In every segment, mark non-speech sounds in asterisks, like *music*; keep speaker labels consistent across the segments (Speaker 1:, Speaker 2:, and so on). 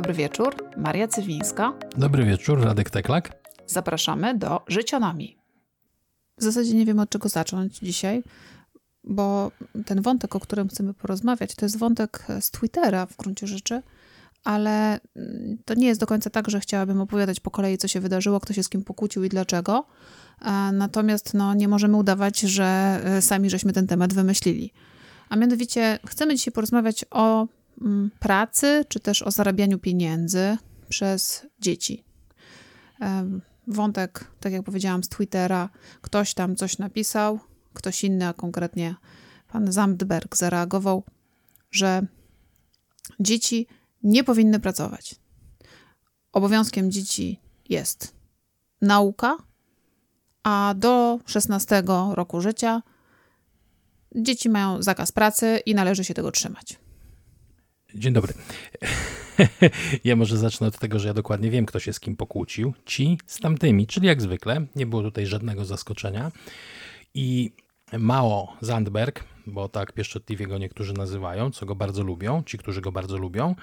Speaker 1: dobry wieczór. Maria Cywińska.
Speaker 2: Dobry wieczór, Radek Teklak.
Speaker 1: Zapraszamy do Życionami. W zasadzie nie wiem od czego zacząć dzisiaj, bo ten wątek, o którym chcemy porozmawiać, to jest wątek z Twittera w gruncie rzeczy, ale mm, to nie jest do końca tak, że chciałabym opowiadać po kolei, co się wydarzyło, kto się z kim pokłócił i dlaczego. Natomiast no, nie możemy udawać, że e, sami żeśmy ten temat wymyślili. A mianowicie chcemy dzisiaj porozmawiać o pracy, czy też o zarabianiu pieniędzy przez dzieci. Wątek, tak jak powiedziałam, z Twittera. Ktoś tam coś napisał, ktoś inny, a konkretnie pan Zandberg zareagował, że dzieci nie powinny pracować. Obowiązkiem dzieci jest nauka, a do 16 roku życia dzieci mają zakaz pracy i należy się tego trzymać.
Speaker 2: Dzień dobry. *laughs* Ja może zacznę od tego, że ja dokładnie wiem, kto się z kim pokłócił. Ci z tamtymi, czyli jak zwykle, nie było tutaj żadnego zaskoczenia. I Mao Zandberg, bo tak pieszczotliwie go niektórzy nazywają, co go bardzo lubią, ci, którzy go bardzo lubią,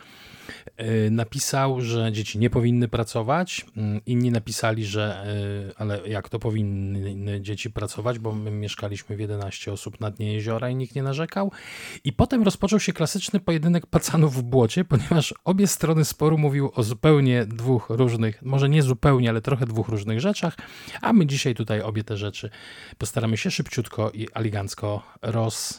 Speaker 2: y, napisał, że dzieci nie powinny pracować. Mm, inni napisali, że y, ale jak to powinny dzieci pracować, bo my mieszkaliśmy w 11 osób na dnie jeziora i nikt nie narzekał. I potem rozpoczął się klasyczny pojedynek pacanów w błocie, ponieważ obie strony sporu mówiły o zupełnie dwóch różnych, może nie zupełnie, ale trochę dwóch różnych rzeczach, a my dzisiaj tutaj obie te rzeczy postaramy się szybciutko i elegancko roz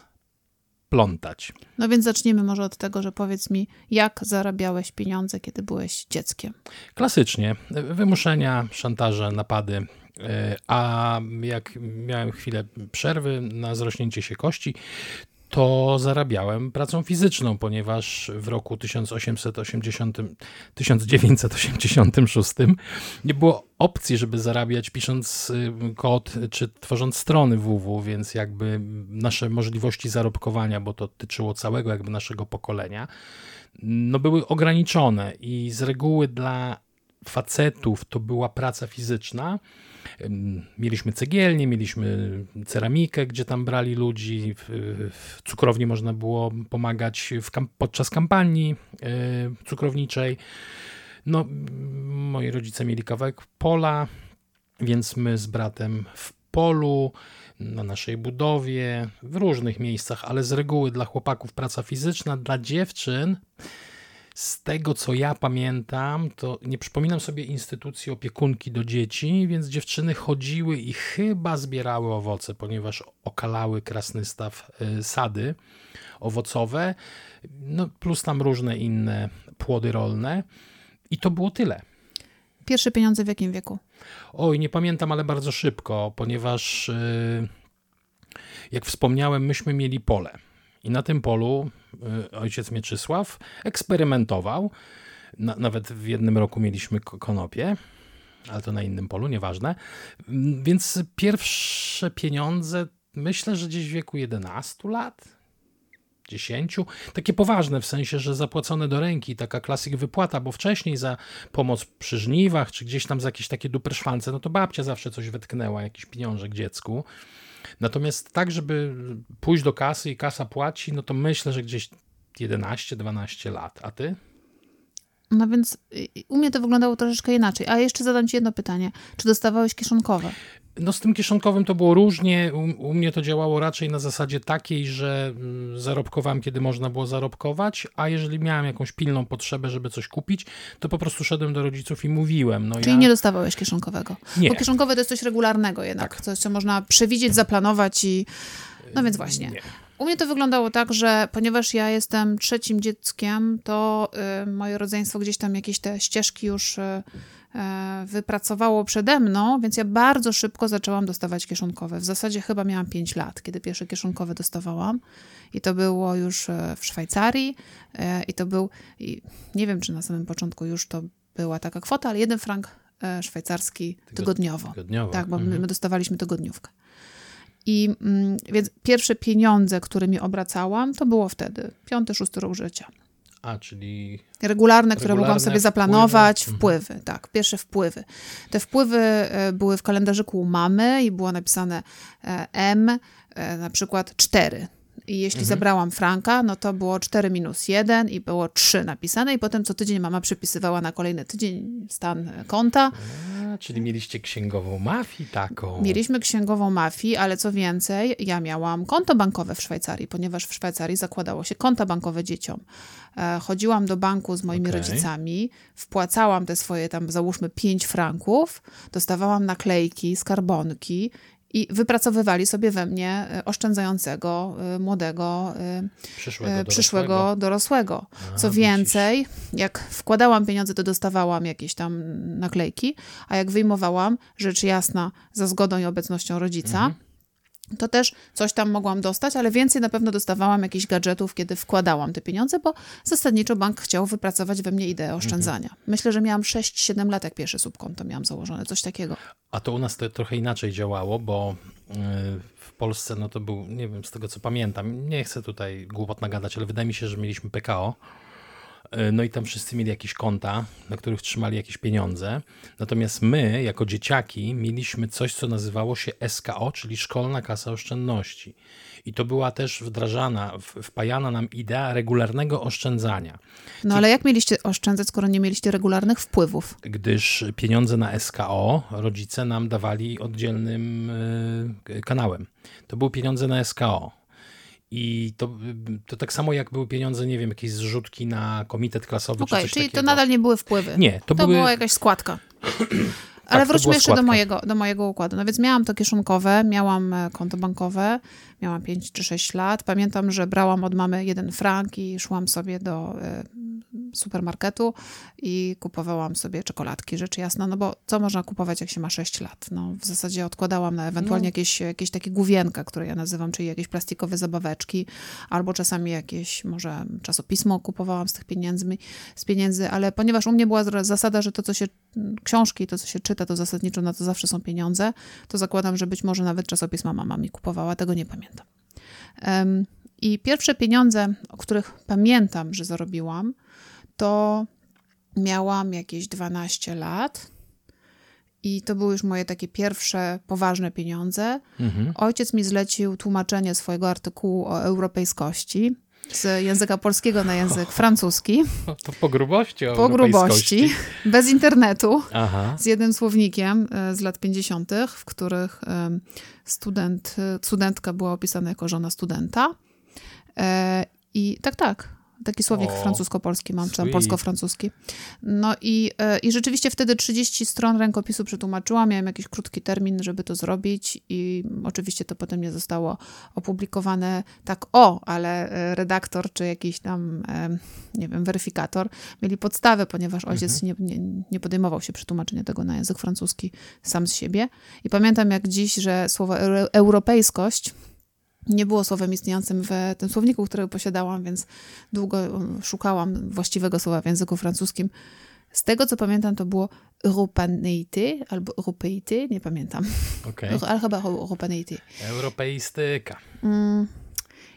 Speaker 2: plątać.
Speaker 1: No więc zacznijmy może od tego, że powiedz mi, jak zarabiałeś pieniądze, kiedy byłeś dzieckiem?
Speaker 2: Klasycznie. Wymuszenia, szantaże, napady. E, a jak miałem chwilę przerwy na zrośnięcie się kości, to zarabiałem pracą fizyczną, ponieważ w roku 1880, 1986 nie było opcji, żeby zarabiać pisząc y, kod czy tworząc strony www, więc jakby nasze możliwości zarobkowania, bo to tyczyło całego jakby naszego pokolenia, no były ograniczone i z reguły dla facetów to była praca fizyczna, Mieliśmy cegielnię, mieliśmy ceramikę, gdzie tam brali ludzi, w, cukrowni można było pomagać podczas kampanii e, cukrowniczej. No, moi rodzice mieli kawałek pola, więc my z bratem w polu, na naszej budowie, w różnych miejscach, ale z reguły dla chłopaków praca fizyczna, dla dziewczyn z tego, co ja pamiętam, to nie przypominam sobie instytucji opiekunki do dzieci, więc dziewczyny chodziły i chyba zbierały owoce, ponieważ okalały krasny staw y, sady owocowe, no plus tam różne inne płody rolne. I to było tyle.
Speaker 1: Pierwsze pieniądze w jakim wieku?
Speaker 2: Oj, nie pamiętam, ale bardzo szybko, ponieważ y, jak wspomniałem, myśmy mieli pole. I na tym polu y, ojciec Mieczysław eksperymentował. Na, nawet w jednym roku mieliśmy konopie, ale to na innym polu, nieważne. Mm, więc pierwsze pieniądze, myślę, że gdzieś w wieku 11 lat, 10. Takie poważne, w sensie, że zapłacone do ręki, taka klasyk wypłata, bo wcześniej za pomoc przy żniwach, czy gdzieś tam za jakieś takie duperszwance, no to babcia zawsze coś wetknęła, jakiś pieniążek dziecku. Natomiast tak, żeby pójść do kasy i kasa płaci, no to myślę, że gdzieś 11-12 lat. A ty?
Speaker 1: No więc u mnie to wyglądało troszeczkę inaczej. A jeszcze zadam ci jedno pytanie. Czy dostawałeś kieszonkowe?
Speaker 2: No z tym kieszonkowym to było różnie. U, u, mnie to działało raczej na zasadzie takiej, że mm, zarobkowałem, kiedy można było zarobkować, a jeżeli miałem jakąś pilną potrzebę, żeby coś kupić, to po prostu szedłem do rodziców i mówiłem. No
Speaker 1: Czyli
Speaker 2: ja...
Speaker 1: nie dostawałeś kieszonkowego?
Speaker 2: Nie.
Speaker 1: Bo kieszonkowe to jest coś regularnego jednak, tak. coś, co można przewidzieć, zaplanować i... No więc właśnie. Nie. U mnie to wyglądało tak, że ponieważ ja jestem trzecim dzieckiem, to y, moje rodzeństwo gdzieś tam jakieś te ścieżki już... Y, wypracowało przede mną, więc ja bardzo szybko zaczęłam dostawać kieszonkowe. W zasadzie chyba miałam 5 lat, kiedy pierwsze kieszonkowe dostawałam. I to było już e, w Szwajcarii. E, I to był, i nie wiem czy na samym początku już to była taka kwota, ale jeden frank szwajcarski tygodniowo.
Speaker 2: tygodniowo.
Speaker 1: Tak, bo mhm. my dostawaliśmy tygodniówkę. I mm, więc pierwsze pieniądze, którymi obracałam, to było wtedy, piąty, szósty rok życia.
Speaker 2: A, czyli.
Speaker 1: Regularne, które regularne mogłam sobie zaplanować, wpływy. Mhm. wpływy, tak, pierwsze wpływy. Te wpływy e, były w kalendarzyku mamy i było napisane e, M, e, na przykład 4. I jeśli mhm. zabrałam franka, no to było 4 minus 1 i było 3 napisane i potem co tydzień mama przypisywała na kolejny tydzień stan konta.
Speaker 2: A, czyli mieliście księgową mafii taką.
Speaker 1: Mieliśmy księgową mafii, ale co więcej, ja miałam konto bankowe w Szwajcarii, ponieważ w Szwajcarii zakładało się konta bankowe dzieciom. E, chodziłam do banku z moimi okay. rodzicami, wpłacałam te swoje tam załóżmy 5 franków, dostawałam naklejki, skarbonki i wypracowywali sobie we mnie e, oszczędzającego, e, młodego,
Speaker 2: e, przyszłego,
Speaker 1: przyszłego dorosłego. dorosłego. Co więcej, jak wkładałam pieniądze, to dostawałam jakieś tam naklejki, a jak wyjmowałam, rzecz jasna, za zgodą i obecnością rodzica, mhm to też coś tam mogłam dostać, ale więcej na pewno dostawałam jakichś gadżetów, kiedy wkładałam te pieniądze, bo zasadniczo bank chciał wypracować we mnie ideę oszczędzania. Mhm. Myślę, że miałam 6-7 lat, jak pierwsze subkonto miałam założone, coś takiego.
Speaker 2: A to u nas to trochę inaczej działało, bo y, w Polsce, no to był, nie wiem, z tego co pamiętam, nie chcę tutaj głupot nagadać, ale wydaje mi się, że mieliśmy PKO, no i tam wszyscy mieli jakieś konta, na których trzymali jakieś pieniądze. Natomiast my, jako dzieciaki, mieliśmy coś, co nazywało się SKO, czyli Szkolna Kasa Oszczędności. I to była też wdrażana, wpajana nam idea regularnego oszczędzania.
Speaker 1: No ale jak mieliście oszczędzać, skoro nie mieliście regularnych wpływów?
Speaker 2: Gdyż pieniądze na SKO rodzice nam dawali oddzielnym e, kanałem. To były pieniądze na SKO. I to, to tak samo jak były pieniądze, nie wiem, jakieś zrzutki na komitet klasowy okay, czy coś
Speaker 1: czyli
Speaker 2: takiego.
Speaker 1: to nadal nie były wpływy.
Speaker 2: Nie,
Speaker 1: to,
Speaker 2: to
Speaker 1: były... była jakaś składka. Ale tak, wróćmy jeszcze do mojego, do mojego układu. No więc miałam to kieszonkowe, miałam e, konto bankowe, miałam 5 czy 6 lat. Pamiętam, że brałam od mamy jeden frank i szłam sobie do e, supermarketu i kupowałam sobie czekoladki, rzecz jasna, no bo co można kupować, jak się ma 6 lat? No w zasadzie odkładałam na ewentualnie no. jakieś, jakieś takie główienka, które ja nazywam, czyli jakieś plastikowe zabaweczki, albo czasami jakieś może czasopismo kupowałam z tych pieniędzmi, z pieniędzy, ale ponieważ u mnie była zasada, że to, co się, książki, to, co się czyta, to zasadniczo na to zawsze są pieniądze, to zakładam, że być może nawet czasopisma mama mi kupowała, tego nie pamiętam. Um, i pierwsze pieniądze, o których pamiętam, że zarobiłam, to miałam jakieś 12 lat. I to były już moje takie pierwsze poważne pieniądze. Mhm. Ojciec mi zlecił tłumaczenie swojego artykułu o europejskości z języka polskiego na język francuski.
Speaker 2: To po grubości
Speaker 1: Po grubości, bez internetu, Aha. z jednym słownikiem e, z lat 50., w których student, studentka była opisana jako żona studenta. E, I tak, tak, Taki słownik francusko-polski mam, czy tam polsko-francuski. No i, e, i rzeczywiście wtedy 30 stron rękopisu przetłumaczyłam. Miałem jakiś krótki termin, żeby to zrobić i oczywiście to potem nie zostało opublikowane tak o, ale e, redaktor czy jakiś tam, e, nie wiem, weryfikator mieli podstawę, ponieważ ojciec mhm. nie, nie, nie podejmował się przetłumaczenia tego na język francuski sam z siebie. I pamiętam jak dziś, że słowo europejskość nie było słowem istniejącym w tym słowniku, który posiadałam, więc długo um, szukałam właściwego słowa w języku francuskim. Z tego, co pamiętam, to było europaneity albo europeity, nie pamiętam.
Speaker 2: Okay. *laughs*
Speaker 1: Ale chyba europaneity.
Speaker 2: Europeistyka. Mm,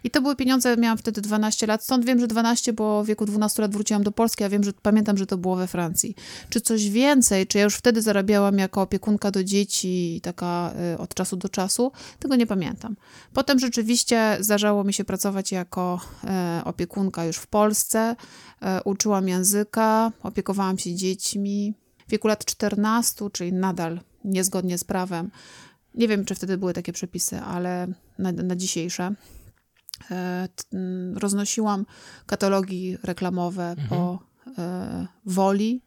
Speaker 1: i to były pieniądze, miałam wtedy 12 lat, stąd wiem, że 12, bo w wieku 12 lat wróciłam do Polski, a wiem, że pamiętam, że to było we Francji. Czy coś więcej, czy ja już wtedy zarabiałam jako opiekunka do dzieci, taka y, od czasu do czasu, tego nie pamiętam. Potem rzeczywiście zdarzało mi się pracować jako y, opiekunka już w Polsce, y, uczyłam języka, opiekowałam się dziećmi. W wieku lat 14, czyli nadal niezgodnie z prawem, nie wiem, czy wtedy były takie przepisy, ale na, na dzisiejsze, roznosiłam katalogi reklamowe mhm. po e, Woli,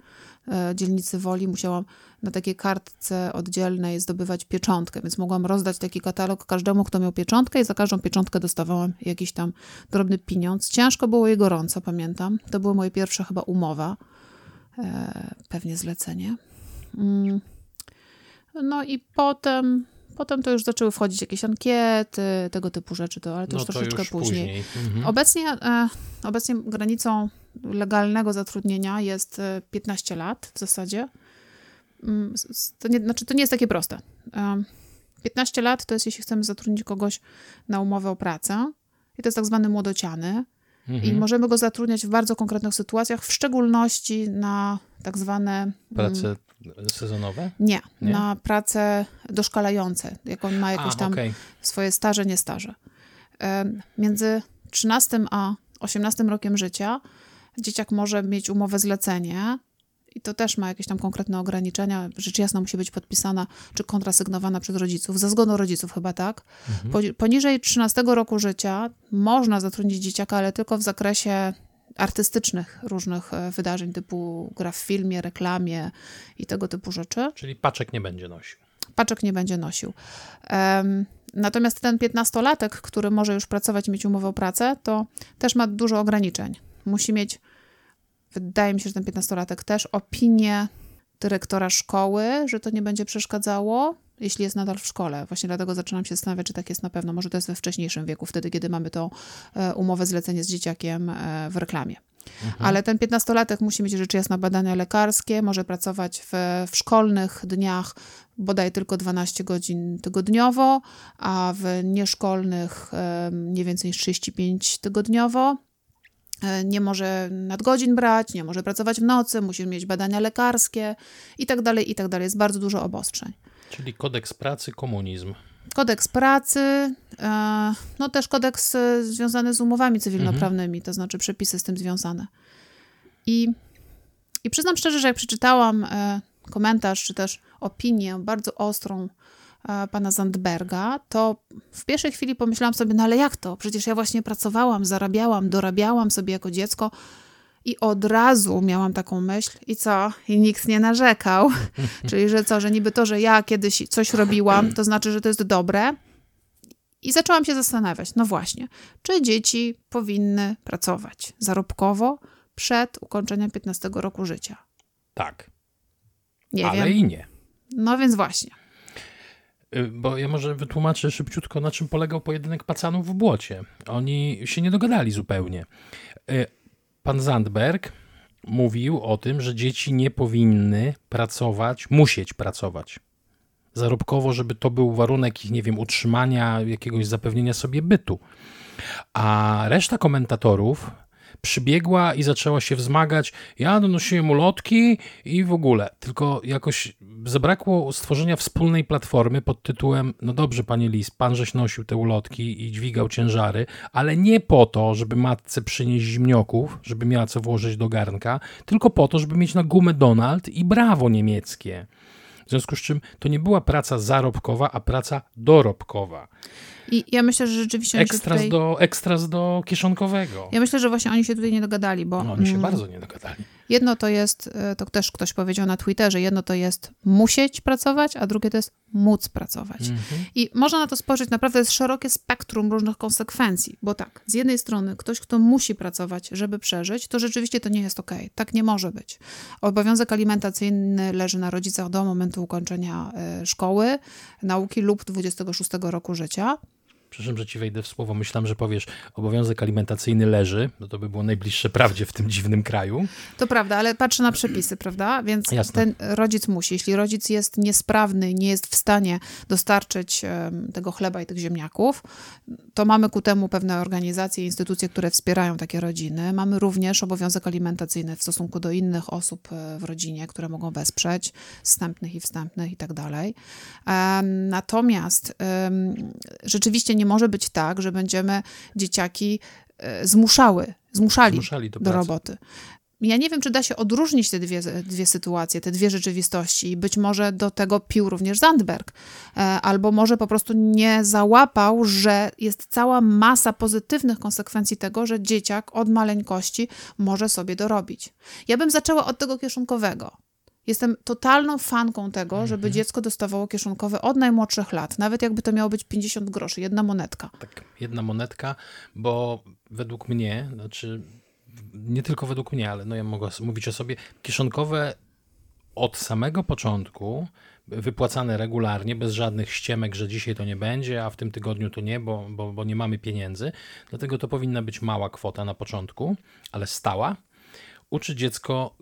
Speaker 1: e, dzielnicy Woli. Musiałam na takiej kartce oddzielnej zdobywać pieczątkę, więc mogłam rozdać taki katalog każdemu, kto miał pieczątkę i za każdą pieczątkę dostawałam jakiś tam drobny pieniądz. Ciężko było i gorąco, pamiętam. To była moja pierwsza chyba umowa, pewnie zlecenie. Mm. No i potem Potem to już zaczęły wchodzić jakieś ankiety, tego typu rzeczy, to, ale to no już to troszeczkę już później. później. Mhm. Obecnie, e, obecnie granicą legalnego zatrudnienia jest 15 e, lat w zasadzie. Mm, to nie, znaczy, to nie jest takie proste. E, 15 lat to jest, jeśli chcemy zatrudnić kogoś na umowę o pracę, i to jest tak zwany młodociany. Mhm. I możemy go zatrudniać w bardzo konkretnych sytuacjach, w szczególności na tak zwane. Mm,
Speaker 2: Prace sezonowe?
Speaker 1: Nie, nie, na prace doszkalające. Jak on ma jakieś A, tam okay. swoje staże, nie staże. między 13 a 18 rokiem życia dzieciak może mieć umowę zlecenie i to też ma jakieś tam konkretne ograniczenia. Rzecz jasna musi być podpisana czy kontrasygnowana przez rodziców, za zgodą rodziców chyba tak. Mhm. Poniżej 13 roku życia można zatrudnić dzieciaka, ale tylko w zakresie artystycznych różnych e, wydarzeń, typu gra w filmie, reklamie i tego typu rzeczy.
Speaker 2: Czyli paczek nie będzie nosił.
Speaker 1: Paczek nie będzie nosił. Um, natomiast ten piętnastolatek, który może już pracować mieć umowę o pracę, to też ma dużo ograniczeń. Musi mieć, wydaje mi się, że ten piętnastolatek też opinię dyrektora szkoły, że to nie będzie przeszkadzało jeśli jest nadal w szkole. Właśnie dlatego zaczynam się zastanawiać, czy tak jest na pewno. Może to jest we wcześniejszym wieku, wtedy, kiedy mamy tą e, umowę zlecenie z dzieciakiem e, w reklamie. Mhm. Ale ten piętnastolatek musi mieć rzecz jasna badania lekarskie, może pracować w, w szkolnych dniach bodaj tylko 12 godzin tygodniowo, a w nieszkolnych nie więcej niż 35 tygodniowo. E, nie może nadgodzin brać, nie może pracować w nocy, musi mieć badania lekarskie i tak dalej, i tak dalej. Jest bardzo dużo obostrzeń.
Speaker 2: Czyli kodeks pracy, komunizm.
Speaker 1: Kodeks pracy, e, no też kodeks e, związany z umowami cywilnoprawnymi, to znaczy przepisy z tym związane. I, i przyznam szczerze, że jak przeczytałam e, komentarz, czy też opinię bardzo ostrą pana Zandberga, to w pierwszej chwili pomyślałam sobie, no ale jak to? Przecież ja właśnie pracowałam, zarabiałam, dorabiałam sobie jako dziecko, i od razu miałam taką myśl, i co? I nikt nie narzekał. *laughs* Czyli, że co, że niby to, że ja kiedyś coś robiłam, to znaczy, że to jest dobre. I zaczęłam się zastanawiać, no właśnie, czy dzieci powinny pracować zarobkowo przed ukończeniem 15 roku życia?
Speaker 2: Tak.
Speaker 1: Nie
Speaker 2: Ale
Speaker 1: wiem.
Speaker 2: i nie.
Speaker 1: No więc właśnie.
Speaker 2: Y, bo ja może wytłumaczę szybciutko, na czym polegał pojedynek pacanów w błocie. Oni się nie dogadali zupełnie y, pan Zandberg mówił o tym, że dzieci nie powinny pracować, musieć pracować zarobkowo, żeby to był warunek ich, nie wiem, utrzymania, jakiegoś zapewnienia sobie bytu. A reszta komentatorów przybiegła i zaczęła się wzmagać. Ja donosiłem ulotki i w ogóle. Tylko jakoś zabrakło stworzenia wspólnej platformy pod tytułem: No dobrze, panie Lis, pan żeś nosił te ulotki i dźwigał ciężary, ale nie po to, żeby matce przynieść zimnioków, żeby miała co włożyć do garnka, tylko po to, żeby mieć na gumę Donald i brawo niemieckie. W związku z czym to nie była praca zarobkowa, a praca dorobkowa.
Speaker 1: I ja myślę, że rzeczywiście.
Speaker 2: Ekstras, tutaj... do, ekstras do kieszonkowego.
Speaker 1: Ja myślę, że właśnie oni się tutaj nie dogadali, bo.
Speaker 2: No, oni się mm, bardzo nie dogadali.
Speaker 1: Jedno to jest, e, to też ktoś powiedział na Twitterze, jedno to jest musieć pracować, a drugie to jest móc pracować. Mhm. I można na to spojrzeć, naprawdę jest szerokie spektrum różnych konsekwencji, bo tak, z jednej strony ktoś, kto musi pracować, żeby przeżyć, to rzeczywiście to nie jest ok. Tak nie może być. Obowiązek alimentacyjny leży na rodzicach do momentu ukończenia e, szkoły, nauki lub 26 roku życia
Speaker 2: przepraszam, że ci wejdę w słowo, myślałem, że powiesz, obowiązek alimentacyjny leży, no to by było najbliższe prawdzie w tym dziwnym kraju.
Speaker 1: To prawda, ale patrzę na przepisy, prawda? Więc Jasne. ten rodzic musi. Jeśli rodzic jest niesprawny, nie jest w stanie dostarczyć tego chleba i tych ziemniaków, to mamy ku temu pewne organizacje, instytucje, które wspierają takie rodziny. Mamy również obowiązek alimentacyjny w stosunku do innych osób e, w rodzinie, które mogą wesprzeć, wstępnych i wstępnych i tak dalej. Natomiast rzeczywiście nie nie może być tak, że będziemy dzieciaki e, zmuszały, zmuszali, do, do roboty. Ja nie wiem, czy da się odróżnić te dwie, dwie sytuacje, te dwie rzeczywistości. Być może do tego pił również Zandberg, e, albo może po prostu nie załapał, że jest cała masa pozytywnych konsekwencji tego, że dzieciak od maleńkości może sobie dorobić. Ja bym zaczęła od tego kieszonkowego. Jestem totalną fanką tego, żeby mhm. dziecko dostawało kieszonkowe od najmłodszych lat, nawet jakby to miało być 50 groszy, jedna monetka.
Speaker 2: Tak, jedna monetka, bo według mnie, znaczy nie tylko według mnie, ale no ja mogę mówić o sobie, kieszonkowe od samego początku wypłacane regularnie, bez żadnych ściemek, że dzisiaj to nie będzie, a w tym tygodniu to nie, bo, bo, bo nie mamy pieniędzy. Dlatego to powinna być mała kwota na początku, ale stała. Uczy dziecko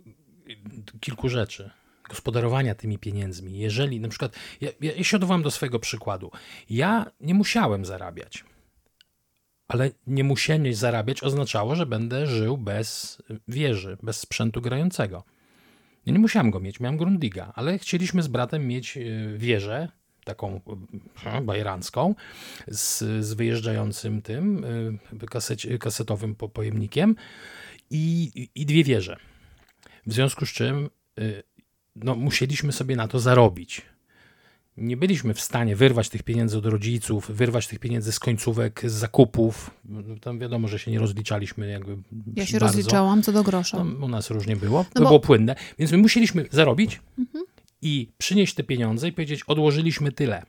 Speaker 2: kilku rzeczy. Gospodarowania tymi pieniędzmi. Jeżeli na przykład, ja, ja się odwołam do swojego przykładu. Ja nie musiałem zarabiać, ale nie musienie zarabiać oznaczało, że będę żył bez wieży, bez sprzętu grającego. Nie musiałem go mieć, miałem Grundiga, ale chcieliśmy z bratem mieć e, wieżę, taką e, bajerancką z, z wyjeżdżającym tym e, kasecie, kasetowym pojemnikiem i, i dwie wieże. W związku z czym no, musieliśmy sobie na to zarobić nie byliśmy w stanie wyrwać tych pieniędzy od rodziców, wyrwać tych pieniędzy z końcówek, z zakupów. No, tam wiadomo, że się nie rozliczaliśmy jakby
Speaker 1: Ja się bardzo. rozliczałam co do grosza.
Speaker 2: No, u nas różnie było, no to bo... było płynne. Więc my musieliśmy zarobić mhm. i przynieść te pieniądze i powiedzieć, odłożyliśmy tyle.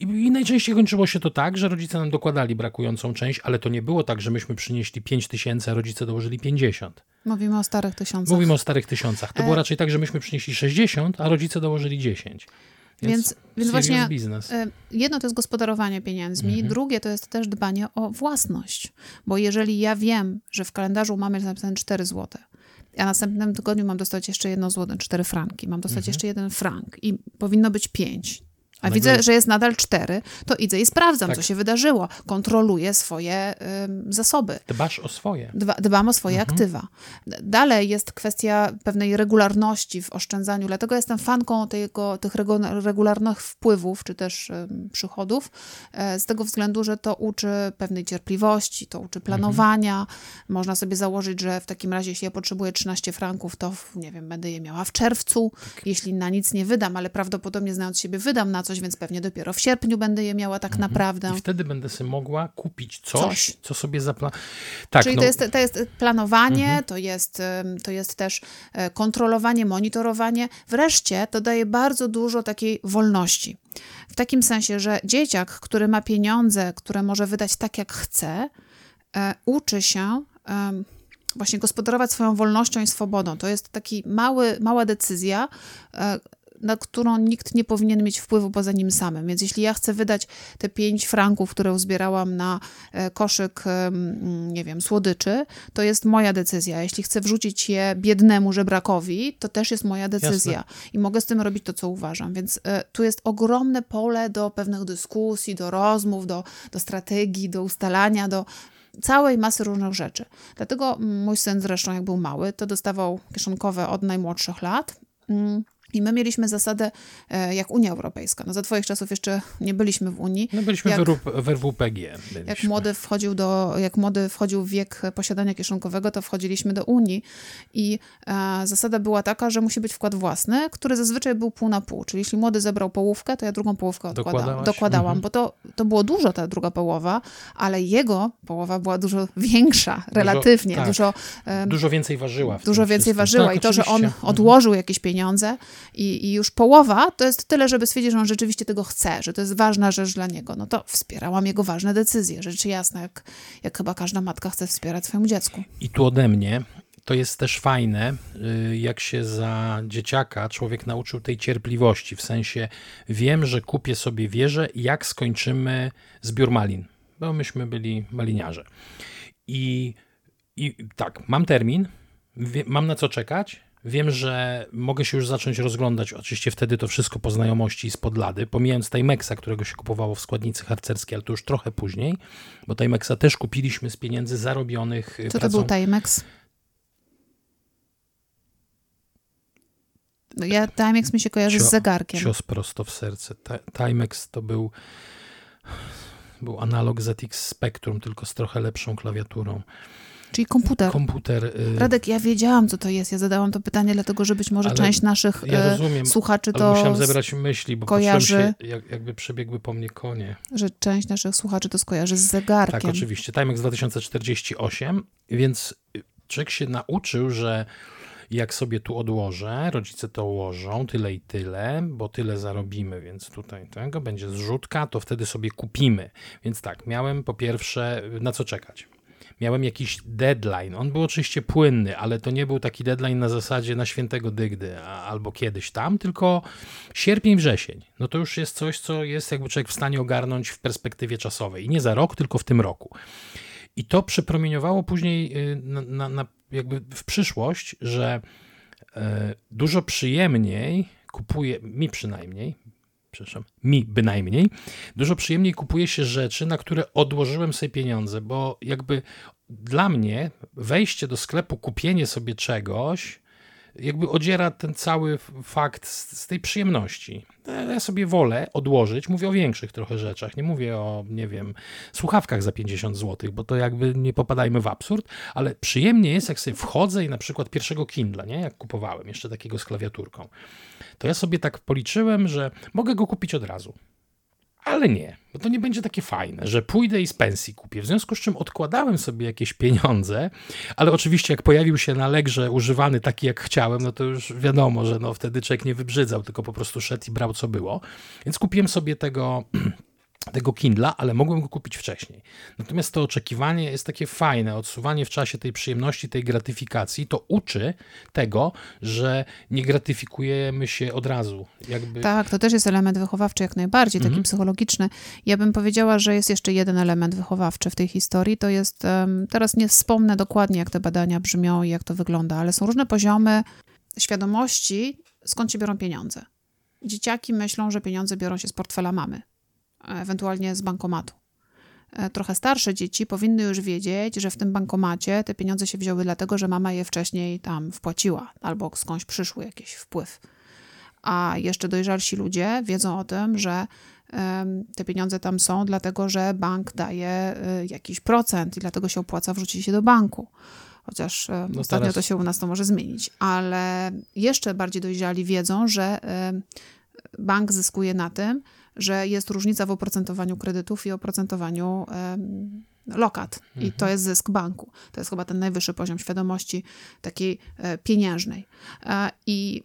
Speaker 2: I, najczęściej kończyło się to tak, że rodzice nam dokładali brakującą część, ale to nie było tak, że myśmy przynieśli 5 tysięcy, a rodzice dołożyli 50.
Speaker 1: Mówimy o starych tysiącach.
Speaker 2: Mówimy o starych tysiącach. To e... było raczej tak, że myśmy przynieśli 60, a rodzice dołożyli 10.
Speaker 1: Więc, więc właśnie biznes. E, jedno to jest gospodarowanie pieniędzmi, mhm. drugie to jest też dbanie o własność. Bo jeżeli ja wiem, że w kalendarzu mamy napisane 4 zł, a następnym tygodniu mam dostać jeszcze jedno złote, 4 franki, mam dostać mhm. jeszcze jeden frank i powinno być 5, a widzę, że jest nadal cztery, to idę i sprawdzam, tak. co się wydarzyło. Kontroluję swoje y, zasoby.
Speaker 2: Dbasz o swoje.
Speaker 1: Dba, dbam o swoje mhm. aktywa. Dalej jest kwestia pewnej regularności w oszczędzaniu, dlatego jestem fanką tego, tych regularnych wpływów, czy też y, przychodów, y, z tego względu, że to uczy pewnej cierpliwości, to uczy planowania. Mhm. Można sobie założyć, że w takim razie, jeśli ja potrzebuję 13 franków, to nie wiem, będę je miała w czerwcu, tak. jeśli na nic nie wydam, ale prawdopodobnie znając siebie wydam na coś, więc pewnie dopiero w sierpniu będę je miała tak mhm. naprawdę.
Speaker 2: I wtedy będę sobie mogła kupić coś, coś. co sobie zaplanowałam.
Speaker 1: Tak, Czyli no. to, jest, to jest planowanie, mhm. to, jest, to jest też e, kontrolowanie, monitorowanie. Wreszcie to daje bardzo dużo takiej wolności. W takim sensie, że dzieciak, który ma pieniądze, które może wydać tak, jak chce, e, uczy się właśnie gospodarować swoją wolnością i swobodą. To jest taki mały, mała decyzja, e, na którą nikt nie powinien mieć wpływu poza nim samym. Więc jeśli ja chcę wydać te 5 franków, które uzbierałam na e, koszyk, nie wiem, słodyczy, to jest moja decyzja. Jeśli chcę wrzucić je biednemu żebrakowi, to też jest moja decyzja. Jasne. I mogę z tym robić to, co uważam. Więc e, tu jest ogromne pole do pewnych dyskusji, do rozmów, do, do strategii, do ustalania, do całej masy różnych rzeczy. Dlatego mój syn zresztą, jak był mały, to dostawał kieszonkowe od najmłodszych lat. I my mieliśmy zasadę e, jak Unia Europejska. No za twoich czasów jeszcze nie byliśmy w Unii.
Speaker 2: No byliśmy jak, w RWPG.
Speaker 1: Jak młody, wchodził do, jak młody wchodził w wiek posiadania kieszonkowego, to wchodziliśmy do Unii i e, zasada była taka, że musi być wkład własny, który zazwyczaj był pół na pół. Czyli jeśli młody zebrał połówkę, to ja drugą połówkę odkładałam, dokładałam, mhm. bo to, to było dużo ta druga połowa, ale jego połowa była dużo większa, relatywnie. Tak.
Speaker 2: Dużo, e, dużo więcej ważyła.
Speaker 1: Dużo więcej wszystkim. ważyła tak, i to, że on mhm. odłożył jakieś pieniądze, i, i już połowa to jest tyle, żeby stwierdzić, że on rzeczywiście tego chce, że to jest ważna rzecz dla niego, no to wspierałam jego ważne decyzje. Rzecz jasna, jak, jak chyba każda matka chce wspierać swojemu dziecku.
Speaker 2: I tu ode mnie to jest też fajne, y, jak się za dzieciaka człowiek nauczył tej cierpliwości. W sensie wiem, że kupię sobie wieżę, jak skończymy zbiór malin, bo myśmy byli maliniarze. I, i tak, mam termin, mam na co czekać, Wiem, że mogę się już zacząć rozglądać, oczywiście wtedy to wszystko po znajomości z podlady, pomijając Timexa, którego się kupowało w składnicy harcerskiej, ale to już trochę później, bo Timexa też kupiliśmy z pieniędzy zarobionych
Speaker 1: Co pracą. to był Timex? No ja, Timex mi się kojarzy Cio, z zegarkiem.
Speaker 2: Cios prosto w serce. Timex to był był analog ZX Spectrum, tylko z trochę lepszą klawiaturą.
Speaker 1: Czyli komputer.
Speaker 2: Komputer.
Speaker 1: Y, Radek, ja wiedziałam, co to jest. Ja zadałam to pytanie, dlatego że być może część naszych ja y, rozumiem, słuchaczy to.
Speaker 2: musiałem zebrać myśli, bo kojarzy, się, jak, jakby przebiegły po mnie konie.
Speaker 1: Że część naszych słuchaczy to skojarzy z zegarkiem.
Speaker 2: Tak, oczywiście. Timex 2048, więc człowiek się nauczył, że jak sobie tu odłożę, rodzice to ułożą, tyle i tyle, bo tyle zarobimy, więc tutaj tego będzie zrzutka, to wtedy sobie kupimy. Więc tak, miałem po pierwsze na co czekać miałem jakiś deadline. On był oczywiście płynny, ale to nie był taki deadline na zasadzie na świętego dygdy albo kiedyś tam, tylko sierpień, wrzesień. No to już jest coś, co jest jakby człowiek w stanie ogarnąć w perspektywie czasowej. I nie za rok, tylko w tym roku. I to przepromieniowało później y, na, na, na jakby w przyszłość, że e, dużo przyjemniej kupuje, mi przynajmniej, przepraszam, mi bynajmniej, dużo przyjemniej kupuje się rzeczy, na które odłożyłem sobie pieniądze, bo jakby dla mnie wejście do sklepu, kupienie sobie czegoś, jakby odziera ten cały fakt z, z tej przyjemności. Ja sobie wolę odłożyć, mówię o większych trochę rzeczach, nie mówię o, nie wiem, słuchawkach za 50 zł, bo to jakby nie popadajmy w absurd, ale przyjemnie jest, jak sobie wchodzę i na przykład pierwszego Kindla, nie, jak kupowałem, jeszcze takiego z klawiaturką, to ja sobie tak policzyłem, że mogę go kupić od razu. Ale nie, bo to nie będzie takie fajne, że pójdę i z pensji kupię. W związku z czym odkładałem sobie jakieś pieniądze, ale oczywiście jak pojawił się na Legrze używany taki jak chciałem, no to już wiadomo, że no wtedy człowiek nie wybrzydzał, tylko po prostu szedł i brał co było. Więc kupiłem sobie tego *clears throat* tego Kindla, ale mogłem go kupić wcześniej. Natomiast to oczekiwanie jest takie fajne, odsuwanie w czasie tej przyjemności, tej gratyfikacji, to uczy tego, że nie gratyfikujemy się od razu. Jakby...
Speaker 1: Tak, to też jest element wychowawczy jak najbardziej, taki mhm. psychologiczny. Ja bym powiedziała, że jest jeszcze jeden element wychowawczy w tej historii, to jest, teraz nie wspomnę dokładnie, jak te badania brzmią i jak to wygląda, ale są różne poziomy świadomości, skąd się biorą pieniądze. Dzieciaki myślą, że pieniądze biorą się z portfela mamy ewentualnie z bankomatu. E, trochę starsze dzieci powinny już wiedzieć, że w tym bankomacie te pieniądze się wzięły dlatego, że mama je wcześniej tam wpłaciła albo skądś przyszły jakiś wpływ. A jeszcze dojrzalsi ludzie wiedzą o tym, że te pieniądze tam są, dlatego że bank daje e, jakiś procent i dlatego się opłaca wrzucić się do banku. Chociaż e, no ostatnio teraz... to się u nas to może zmienić. Ale jeszcze bardziej dojrzali wiedzą, że bank zyskuje na tym, że jest różnica w oprocentowaniu kredytów i oprocentowaniu lokat. Mhm. I to jest zysk banku. To jest chyba ten najwyższy poziom świadomości takiej e, pieniężnej. E, I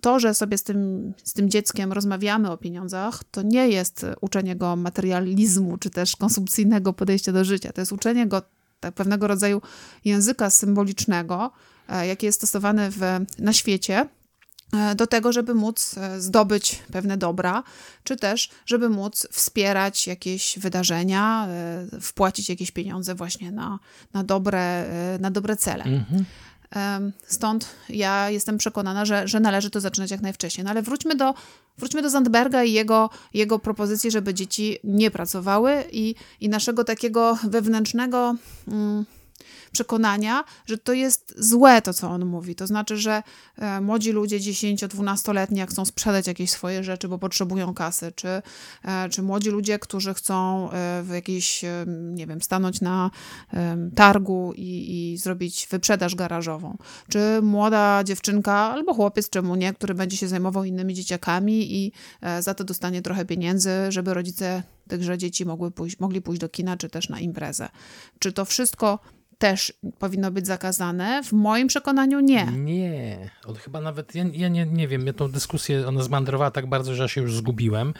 Speaker 1: to, że sobie z tym, z tym dzieckiem rozmawiamy o pieniądzach, to nie jest uczenie go materializmu czy też konsumpcyjnego podejścia do życia. To jest uczenie go tak, pewnego rodzaju języka symbolicznego, e, jaki jest stosowany w, na świecie do tego, żeby móc e, zdobyć pewne dobra, czy też, żeby móc wspierać jakieś wydarzenia, e, wpłacić jakieś pieniądze właśnie na, na, dobre, na dobre cele. Mhm. Stąd ja jestem przekonana, że, że należy to zaczynać jak najwcześniej. No ale wróćmy do, wróćmy do Zandberga i jego, jego propozycji, żeby dzieci nie pracowały i, i naszego takiego wewnętrznego. Mm, przekonania, że to jest złe to, co on mówi. To znaczy, że e, młodzi ludzie 10-12-letni, jak chcą sprzedać jakieś swoje rzeczy, bo potrzebują kasy, czy, e, czy młodzi ludzie, którzy chcą e, w jakiejś, nie wiem, stanąć na targu i, i zrobić wyprzedaż garażową, czy młoda dziewczynka albo chłopiec, czemu nie, który będzie się zajmował innymi dzieciakami i za to dostanie trochę pieniędzy, żeby rodzice tychże dzieci mogły pójść, mogli pójść do kina, czy też na imprezę. Czy to wszystko też powinno być zakazane? W moim przekonaniu nie.
Speaker 2: Nie, on chyba nawet, ja, ja nie, nie wiem, ja tą dyskusję, ona zmandrowała tak bardzo, że ja się już zgubiłem.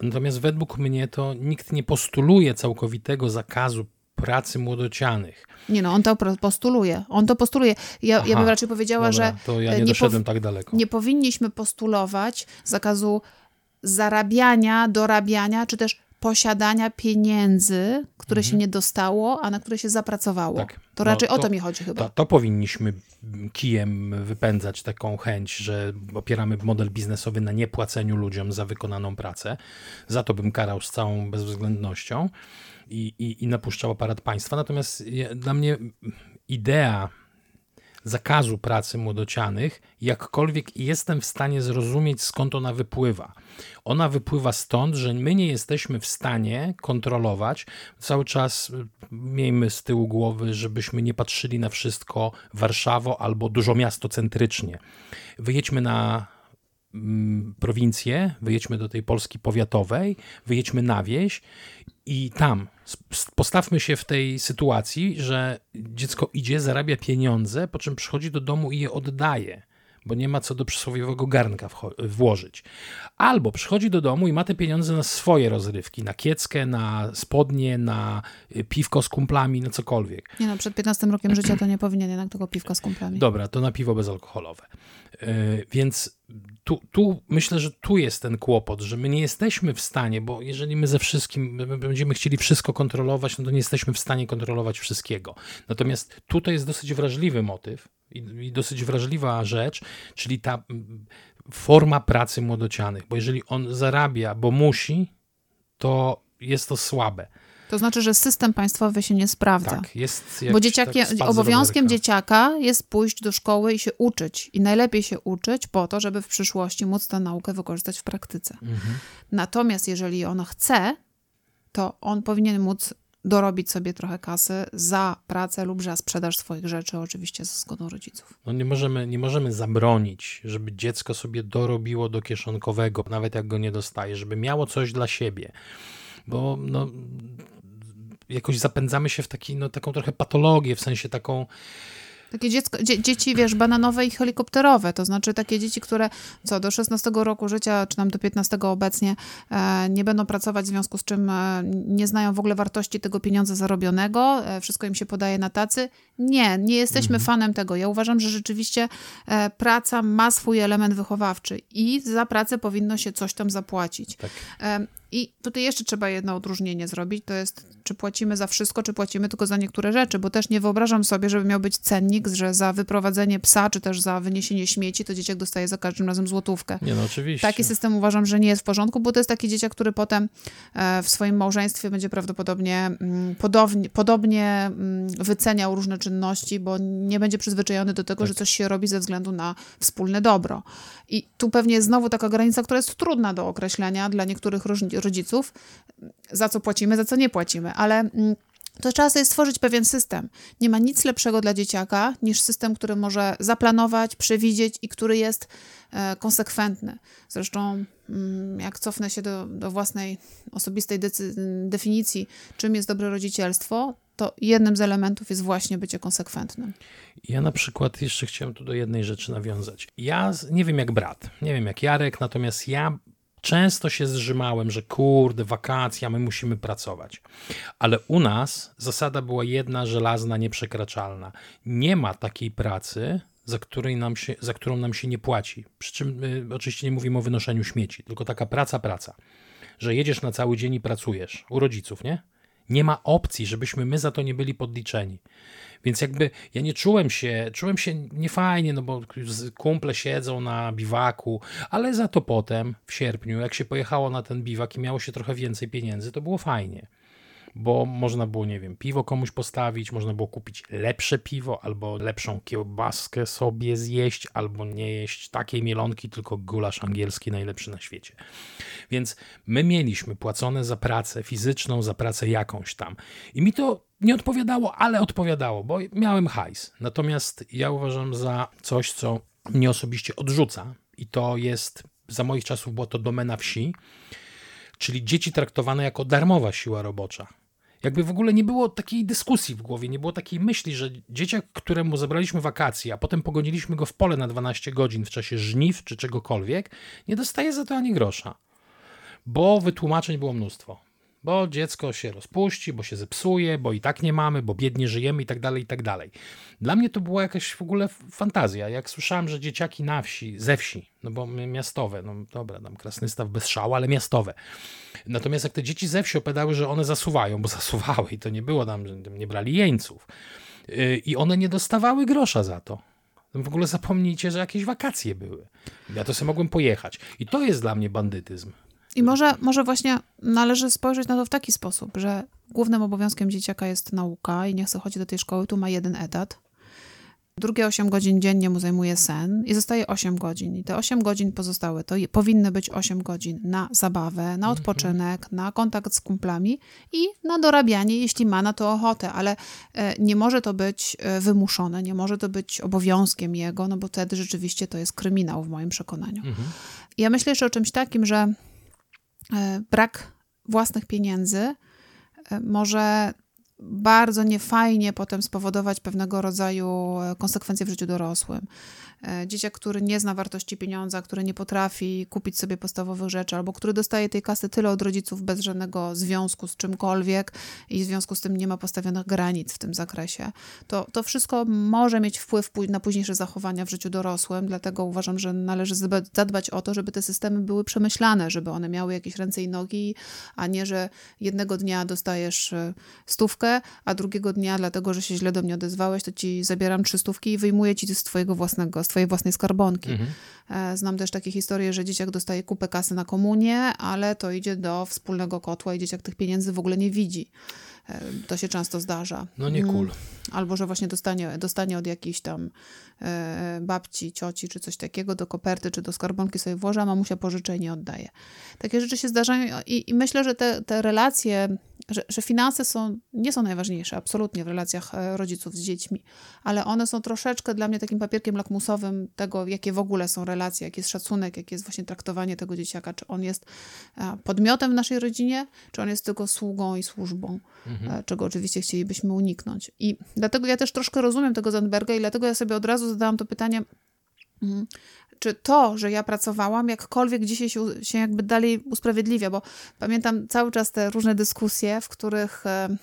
Speaker 2: Natomiast według mnie to nikt nie postuluje całkowitego zakazu pracy młodocianych.
Speaker 1: Nie no, on to postuluje. On to postuluje. Ja, Aha, ja bym raczej powiedziała,
Speaker 2: dobra,
Speaker 1: że
Speaker 2: to ja nie, nie doszedłem tak daleko.
Speaker 1: Nie powinniśmy postulować zakazu zarabiania, dorabiania, czy też posiadania pieniędzy, które mhm. się nie dostało, a na które się zapracowało. Tak. To raczej no, to, o to mi chodzi chyba.
Speaker 2: To, to, powinniśmy kijem wypędzać taką chęć, że opieramy model biznesowy na niepłaceniu ludziom za wykonaną pracę. Za to bym karał z całą bezwzględnością i, i, i napuszczał aparat państwa. Natomiast dla mnie idea zakazu pracy młodocianych, jakkolwiek jestem w stanie zrozumieć, skąd ona wypływa. Ona wypływa stąd, że my nie jesteśmy w stanie kontrolować. Cały czas y, miejmy z tyłu głowy, żebyśmy nie patrzyli na wszystko Warszawo albo dużo miasto centrycznie. Wyjedźmy na prowincję, wyjedźmy do tej Polski powiatowej, wyjedźmy na wieś i tam postawmy się w tej sytuacji, że dziecko idzie, zarabia pieniądze, po czym przychodzi do domu i je oddaje bo nie ma co do przysłowiowego garnka włożyć. Albo przychodzi do domu i ma te pieniądze na swoje rozrywki, na kieckę, na spodnie, na y, piwko z kumplami, na cokolwiek.
Speaker 1: Nie no, przed 15 rokiem życia to nie powinien jednak tego piwka z kumplami.
Speaker 2: Dobra, to na piwo bezalkoholowe. Yy, więc tu, tu myślę, że tu jest ten kłopot, że my nie jesteśmy w stanie, bo jeżeli my ze wszystkim my będziemy chcieli wszystko kontrolować, no to nie jesteśmy w stanie kontrolować wszystkiego. Natomiast tutaj jest dosyć wrażliwy motyw, i, i dosyć wrażliwa rzecz, czyli ta forma pracy młodocianych, bo jeżeli on zarabia, bo musi, to jest to słabe.
Speaker 1: To znaczy, że system państwowy się nie sprawdza.
Speaker 2: Tak, jest
Speaker 1: Bo dzieciaki,
Speaker 2: tak
Speaker 1: obowiązkiem dzieciaka jest pójść do szkoły i się uczyć. I najlepiej się uczyć po to, żeby w przyszłości móc tę naukę wykorzystać w praktyce. Mhm. Natomiast jeżeli on chce, to on powinien móc dorobić sobie trochę kasy za pracę lub za sprzedaż swoich rzeczy, oczywiście ze zgodą rodziców.
Speaker 2: No nie możemy, nie możemy zabronić, żeby dziecko sobie dorobiło do kieszonkowego, nawet jak go nie dostaje, żeby miało coś dla siebie. Bo no, jakoś zapędzamy się w taki, no, taką trochę patologię, w sensie taką
Speaker 1: takie dziecko, dzie, dzieci, wiesz, bananowe i helikopterowe, to znaczy takie dzieci, które co do 16 roku życia, czy tam do 15 obecnie e, nie będą pracować, w związku z czym e, nie znają w ogóle wartości tego pieniądza zarobionego, e, wszystko im się podaje na tacy. Nie, nie jesteśmy mhm. fanem tego. Ja uważam, że rzeczywiście e, praca ma swój element wychowawczy i za pracę powinno się coś tam zapłacić. Tak. I tutaj jeszcze trzeba jedno odróżnienie zrobić, to jest, czy płacimy za wszystko, czy płacimy tylko za niektóre rzeczy, bo też nie wyobrażam sobie, żeby miał być cennik, że za wyprowadzenie psa, czy też za wyniesienie śmieci, to dzieciak dostaje za każdym razem złotówkę.
Speaker 2: Nie, no oczywiście.
Speaker 1: Taki system uważam, że nie jest w porządku, bo to jest taki dzieciak, który potem e, w swoim małżeństwie będzie prawdopodobnie mm, podobnie, podobnie mm, wyceniał różne czynności, bo nie będzie przyzwyczajony do tego, tak. że coś się robi ze względu na wspólne dobro. I tu pewnie jest znowu taka granica, która jest trudna do określenia dla niektórych rodziców, za co płacimy, za co nie płacimy, ale mm, to trzeba sobie stworzyć pewien system. Nie ma nic lepszego dla dzieciaka niż system, który może zaplanować, przewidzieć i który jest e, konsekwentny. Zresztą, mm, jak cofnę się do, do własnej osobistej definicji, czym jest dobre rodzicielstwo, to jednym z elementów jest właśnie bycie konsekwentnym.
Speaker 2: Ja na przykład jeszcze chciałem tu do jednej rzeczy nawiązać. Ja nie wiem jak brat, nie wiem jak Jarek, natomiast ja często się zrzymałem, że kurde, wakacja, my musimy pracować. Ale u nas zasada była jedna żelazna, nieprzekraczalna. Nie ma takiej pracy, za, której nam się, za którą nam się nie płaci. Przy czym y, oczywiście nie mówimy o wynoszeniu śmieci, tylko taka praca, praca. Że jedziesz na cały dzień i pracujesz u rodziców, nie? Nie ma opcji, żebyśmy my za to nie byli podliczeni. Więc jakby ja nie czułem się, czułem się niefajnie, no bo kumple siedzą na biwaku, ale za to potem w sierpniu, jak się pojechało na ten biwak i miało się trochę więcej pieniędzy, to było fajnie bo można było, nie wiem, piwo komuś postawić, można było kupić lepsze piwo, albo lepszą kiełbaskę sobie zjeść, albo nie jeść takiej mielonki, tylko gulasz angielski najlepszy na świecie. Więc my mieliśmy płacone za pracę fizyczną, za pracę jakąś tam. I mi to nie odpowiadało, ale odpowiadało, bo miałem hajs. Natomiast ja uważam za coś, co mnie osobiście odrzuca, i to jest, za moich czasów było to domena wsi, czyli dzieci traktowane jako darmowa siła robocza. Jakby w ogóle nie było takiej dyskusji w głowie, nie było takiej myśli, że dzieciak, któremu zabraliśmy wakacje, a potem pogoniliśmy go w pole na 12 godzin w czasie żniw czy czegokolwiek, nie dostaje za to ani grosza. Bo wytłumaczeń było mnóstwo bo dziecko się rozpuści, bo się zepsuje, bo i tak nie mamy, bo biednie żyjemy i tak dalej, i tak dalej. Dla mnie to była jakaś w ogóle fantazja. Jak słyszałem, że dzieciaki na wsi, ze wsi, no bo miastowe, no dobra, tam Krasnystaw bez szału, ale miastowe. Natomiast jak te dzieci ze wsi opowiadały, że one zasuwają, bo *laughs* zasuwały i to nie było tam, że nie brali jeńców. Y, I one nie dostawały grosza za to. W ogóle zapomnijcie, że jakieś wakacje były. Ja to sobie mogłem pojechać. I to jest dla mnie bandytyzm.
Speaker 1: I może, może właśnie należy spojrzeć na to w taki sposób, że głównym obowiązkiem dzieciaka jest nauka i niech sobie chodzi do tej szkoły, tu ma jeden etat. Drugie 8 godzin dziennie mu zajmuje sen i zostaje 8 godzin. I te 8 godzin pozostałe to powinny być 8 godzin na zabawę, na mhm. odpoczynek, na kontakt z kumplami i na dorabianie, jeśli ma na to ochotę, ale e, nie może to być e, wymuszone, nie może to być obowiązkiem jego, no bo wtedy rzeczywiście to jest kryminał w moim przekonaniu. Mhm. Ja myślę jeszcze o czymś takim, że brak własnych pieniędzy e, może bardzo niefajnie potem spowodować pewnego rodzaju e, konsekwencje w życiu dorosłym. E, dzieciak, który nie zna wartości pieniądza, który nie potrafi kupić sobie podstawowych rzeczy, albo który dostaje tej kasy tyle od rodziców bez żadnego związku z czymkolwiek i w związku z tym nie ma postawionych granic w tym zakresie, to, to wszystko może mieć wpływ na późniejsze zachowania w życiu dorosłym, dlatego uważam, że należy zadbać o to, żeby te systemy były przemyślane, żeby one miały jakieś ręce i nogi, a nie, że jednego dnia dostajesz e, stówkę, a drugiego dnia, dlatego że się źle do mnie odezwałeś, to ci zabieram trzy stówki i wyjmuję ci z twojego własnego, z twojej własnej skarbonki. Mhm. E, znam też takie historie, że dzieciak dostaje kupę kasy na komunię, ale to idzie do wspólnego kotła i dzieciak tych pieniędzy w ogóle nie widzi. E, to się często zdarza.
Speaker 2: No nie cool.
Speaker 1: Mm. Albo, że właśnie dostanie, dostanie od jakiejś tam e, babci, cioci czy coś takiego do koperty czy do skarbonki sobie włoży, a mamusia pożycza i nie oddaje. Takie rzeczy się zdarzają i, i myślę, że te, te relacje że, że finanse są, nie są najważniejsze absolutnie w relacjach e, rodziców z dziećmi, ale one są troszeczkę dla mnie takim papierkiem lakmusowym tego, jakie w ogóle są relacje, jaki jest szacunek, jakie jest właśnie traktowanie tego dzieciaka, czy on jest podmiotem w naszej rodzinie, czy on jest tylko sługą i służbą, mhm. E, czego oczywiście chcielibyśmy uniknąć. I dlatego ja też troszkę rozumiem tego Zandberga i dlatego ja sobie od razu zadałam to pytanie, mhm, czy to, że ja pracowałam, jakkolwiek dzisiaj się, się jakby dalej usprawiedliwia, bo pamiętam cały czas te różne dyskusje, w których e,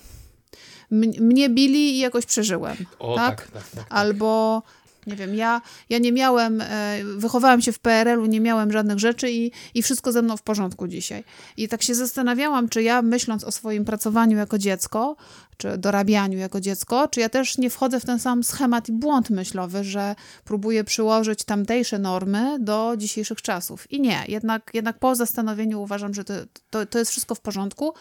Speaker 1: mnie bili i jakoś przeżyłem. O, tak? Tak, tak, tak, tak. Albo nie wiem, ja, ja nie miałem, e, wychowałam się w PRL-u, nie miałem żadnych rzeczy i, i wszystko ze mną w porządku dzisiaj. I tak się zastanawiałam, czy ja myśląc o swoim pracowaniu jako dziecko, czy dorabianiu jako dziecko, czy ja też nie wchodzę w ten sam schemat i błąd myślowy, że próbuję przyłożyć tamtejsze normy do dzisiejszych czasów. I nie, jednak, jednak po zastanowieniu uważam, że to, to, to jest wszystko w porządku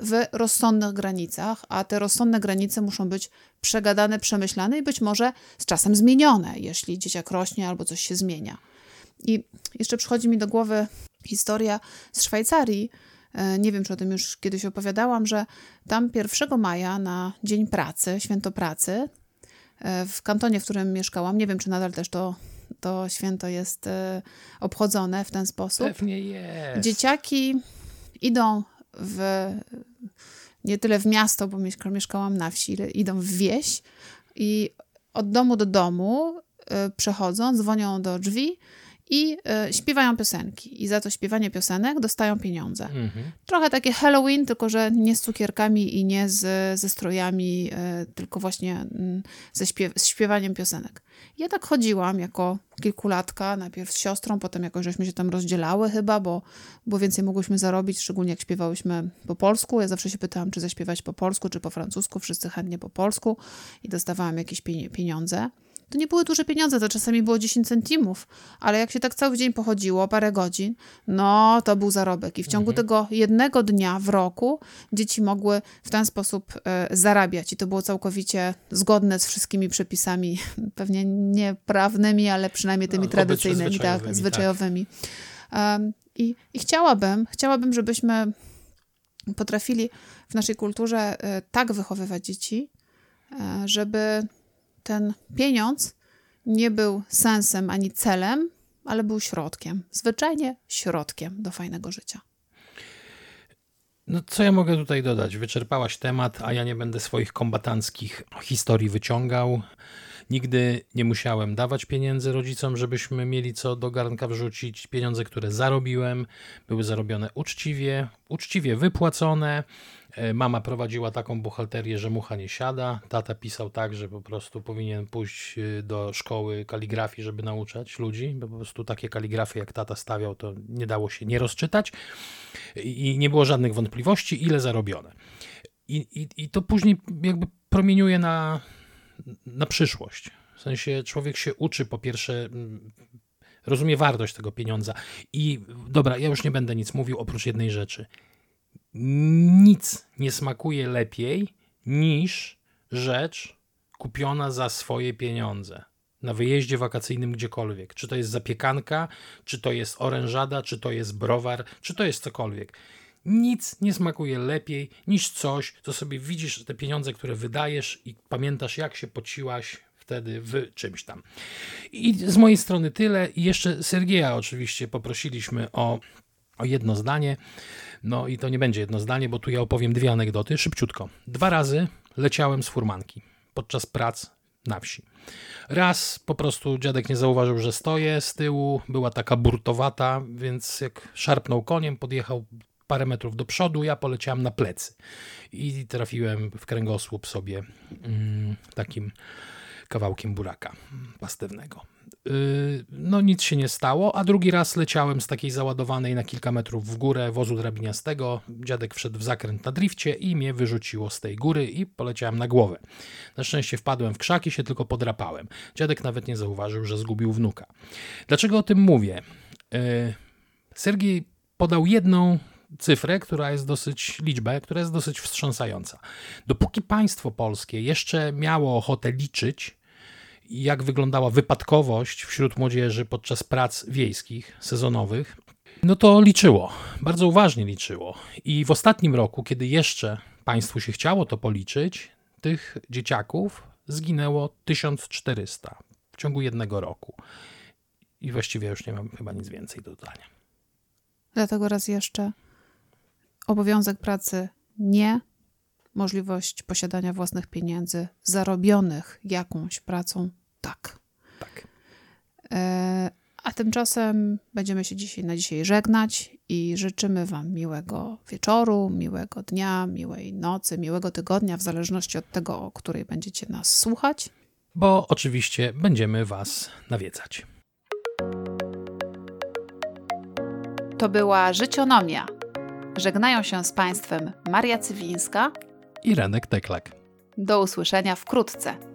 Speaker 1: w rozsądnych granicach, a te rozsądne granice muszą być przegadane, przemyślane i być może z czasem zmienione, jeśli dzieciak rośnie albo coś się zmienia. I jeszcze przychodzi mi do głowy historia z Szwajcarii. E, nie wiem, czy o tym już kiedyś opowiadałam, że tam 1 maja na Dzień Pracy, Święto Pracy, e, w kantonie, w którym mieszkałam, nie wiem, czy nadal też to, to święto jest e, obchodzone w ten sposób.
Speaker 2: Pewnie jest.
Speaker 1: Dzieciaki idą w, nie tyle w miasto, bo mieszkałam na wsi, idą w wieś i od domu do domu y, przechodzą, dzwonią do drzwi i y, śpiewają piosenki. I za to śpiewanie piosenek dostają pieniądze. Mhm. Trochę takie Halloween, tylko że nie z cukierkami i nie z, ze strojami, y, tylko właśnie y, ze śpiew z śpiewaniem piosenek. Ja tak chodziłam jako kilkulatka, najpierw z siostrą, potem jakoś żeśmy się tam rozdzielały chyba, bo, bo więcej mogłyśmy zarobić, szczególnie jak śpiewałyśmy po polsku. Ja zawsze się pytałam, czy zaśpiewać po polsku, czy po francusku. Wszyscy chętnie po polsku i dostawałam jakieś pieniądze. To nie były duże pieniądze, to czasami było 10 centimów, ale jak się tak cały dzień pochodziło, parę godzin, no to był zarobek. I w ciągu mhm. tego jednego dnia w roku dzieci mogły w ten sposób e, zarabiać. I to było całkowicie zgodne z wszystkimi przepisami, *laughs* pewnie nie prawnymi, ale przynajmniej tymi no, tradycyjnymi, tak, zwyczajowymi. Tak. Um, i, I chciałabym, chciałabym, żebyśmy potrafili w naszej kulturze e, tak wychowywać dzieci, e, żeby ten pieniądz nie był sensem ani celem, ale był środkiem. Zwyczajnie środkiem do fajnego życia.
Speaker 2: No, co ja mogę tutaj dodać? Wyczerpałaś temat, a ja nie będę swoich kombatanckich historii wyciągał. Nigdy nie musiałem dawać pieniędzy rodzicom, żebyśmy mieli co do garnka wrzucić. Pieniądze, które zarobiłem, były zarobione uczciwie, uczciwie wypłacone. E, mama prowadziła taką buchalterię, że mucha nie siada. Tata pisał tak, że po prostu powinien pójść e, do szkoły kaligrafii, żeby nauczać ludzi, bo po prostu takie kaligrafy, jak tata stawiał, to nie dało się nie rozczytać i nie było żadnych wątpliwości, ile zarobione. I, i, i to później jakby promieniuje na, na przyszłość. W sensie człowiek się uczy po pierwsze rozumie wartość tego pieniądza. I dobra, ja już nie będę nic mówił oprócz jednej rzeczy nic nie smakuje lepiej niż rzecz kupiona za swoje pieniądze na wyjeździe wakacyjnym gdziekolwiek. Czy to jest zapiekanka, czy to jest orężada, czy to jest browar, czy to jest cokolwiek. Nic nie smakuje lepiej niż coś, co sobie widzisz, te pieniądze, które wydajesz i pamiętasz, jak się pociłaś wtedy w czymś tam. I z mojej strony tyle. I jeszcze Sergieja oczywiście poprosiliśmy o, o jedno zdanie. No i to nie będzie jedno zdanie, bo tu ja opowiem dwie anegdoty, szybciutko. Dwa razy leciałem z furmanki podczas prac na wsi. Raz po prostu dziadek nie zauważył, że stoję z tyłu, była taka burtowata, więc jak szarpnął koniem, podjechał parę metrów do przodu, ja poleciałem na plecy i trafiłem w kręgosłup sobie mm, takim kawałkiem buraka pastewnego. Y, no nic się nie stało, a drugi raz leciałem z takiej załadowanej na kilka metrów w górę wozu drabiniastego. Dziadek wszedł w zakręt na drifcie i mnie wyrzuciło z tej góry i poleciałem na głowę. Na szczęście wpadłem w krzaki, się tylko podrapałem. Dziadek nawet nie zauważył, że zgubił wnuka. Dlaczego o tym mówię? Y, Sergiej podał jedną cyfrę, która jest dosyć, liczbę, która jest dosyć wstrząsająca. Dopóki państwo polskie jeszcze miało ochotę liczyć, jak wyglądała wypadkowość wśród młodzieży podczas prac wiejskich, sezonowych, no to liczyło, bardzo uważnie liczyło. I w ostatnim roku, kiedy jeszcze państwu się chciało to policzyć, tych dzieciaków zginęło 1400 w ciągu jednego roku. I właściwie już nie mam chyba nic więcej do dodania.
Speaker 1: Dlatego raz jeszcze obowiązek pracy nie, możliwość posiadania własnych pieniędzy zarobionych jakąś pracą tak.
Speaker 2: Tak.
Speaker 1: E, a tymczasem będziemy się dzisiaj na dzisiaj żegnać i życzymy Wam miłego wieczoru, miłego dnia, miłej nocy, miłego tygodnia, w zależności od tego, o której będziecie nas słuchać.
Speaker 2: Bo oczywiście będziemy Was nawiedzać.
Speaker 1: To była Życionomia. Żegnają się z Państwem Maria Cywińska
Speaker 2: i Renek Teklak.
Speaker 1: Do usłyszenia wkrótce.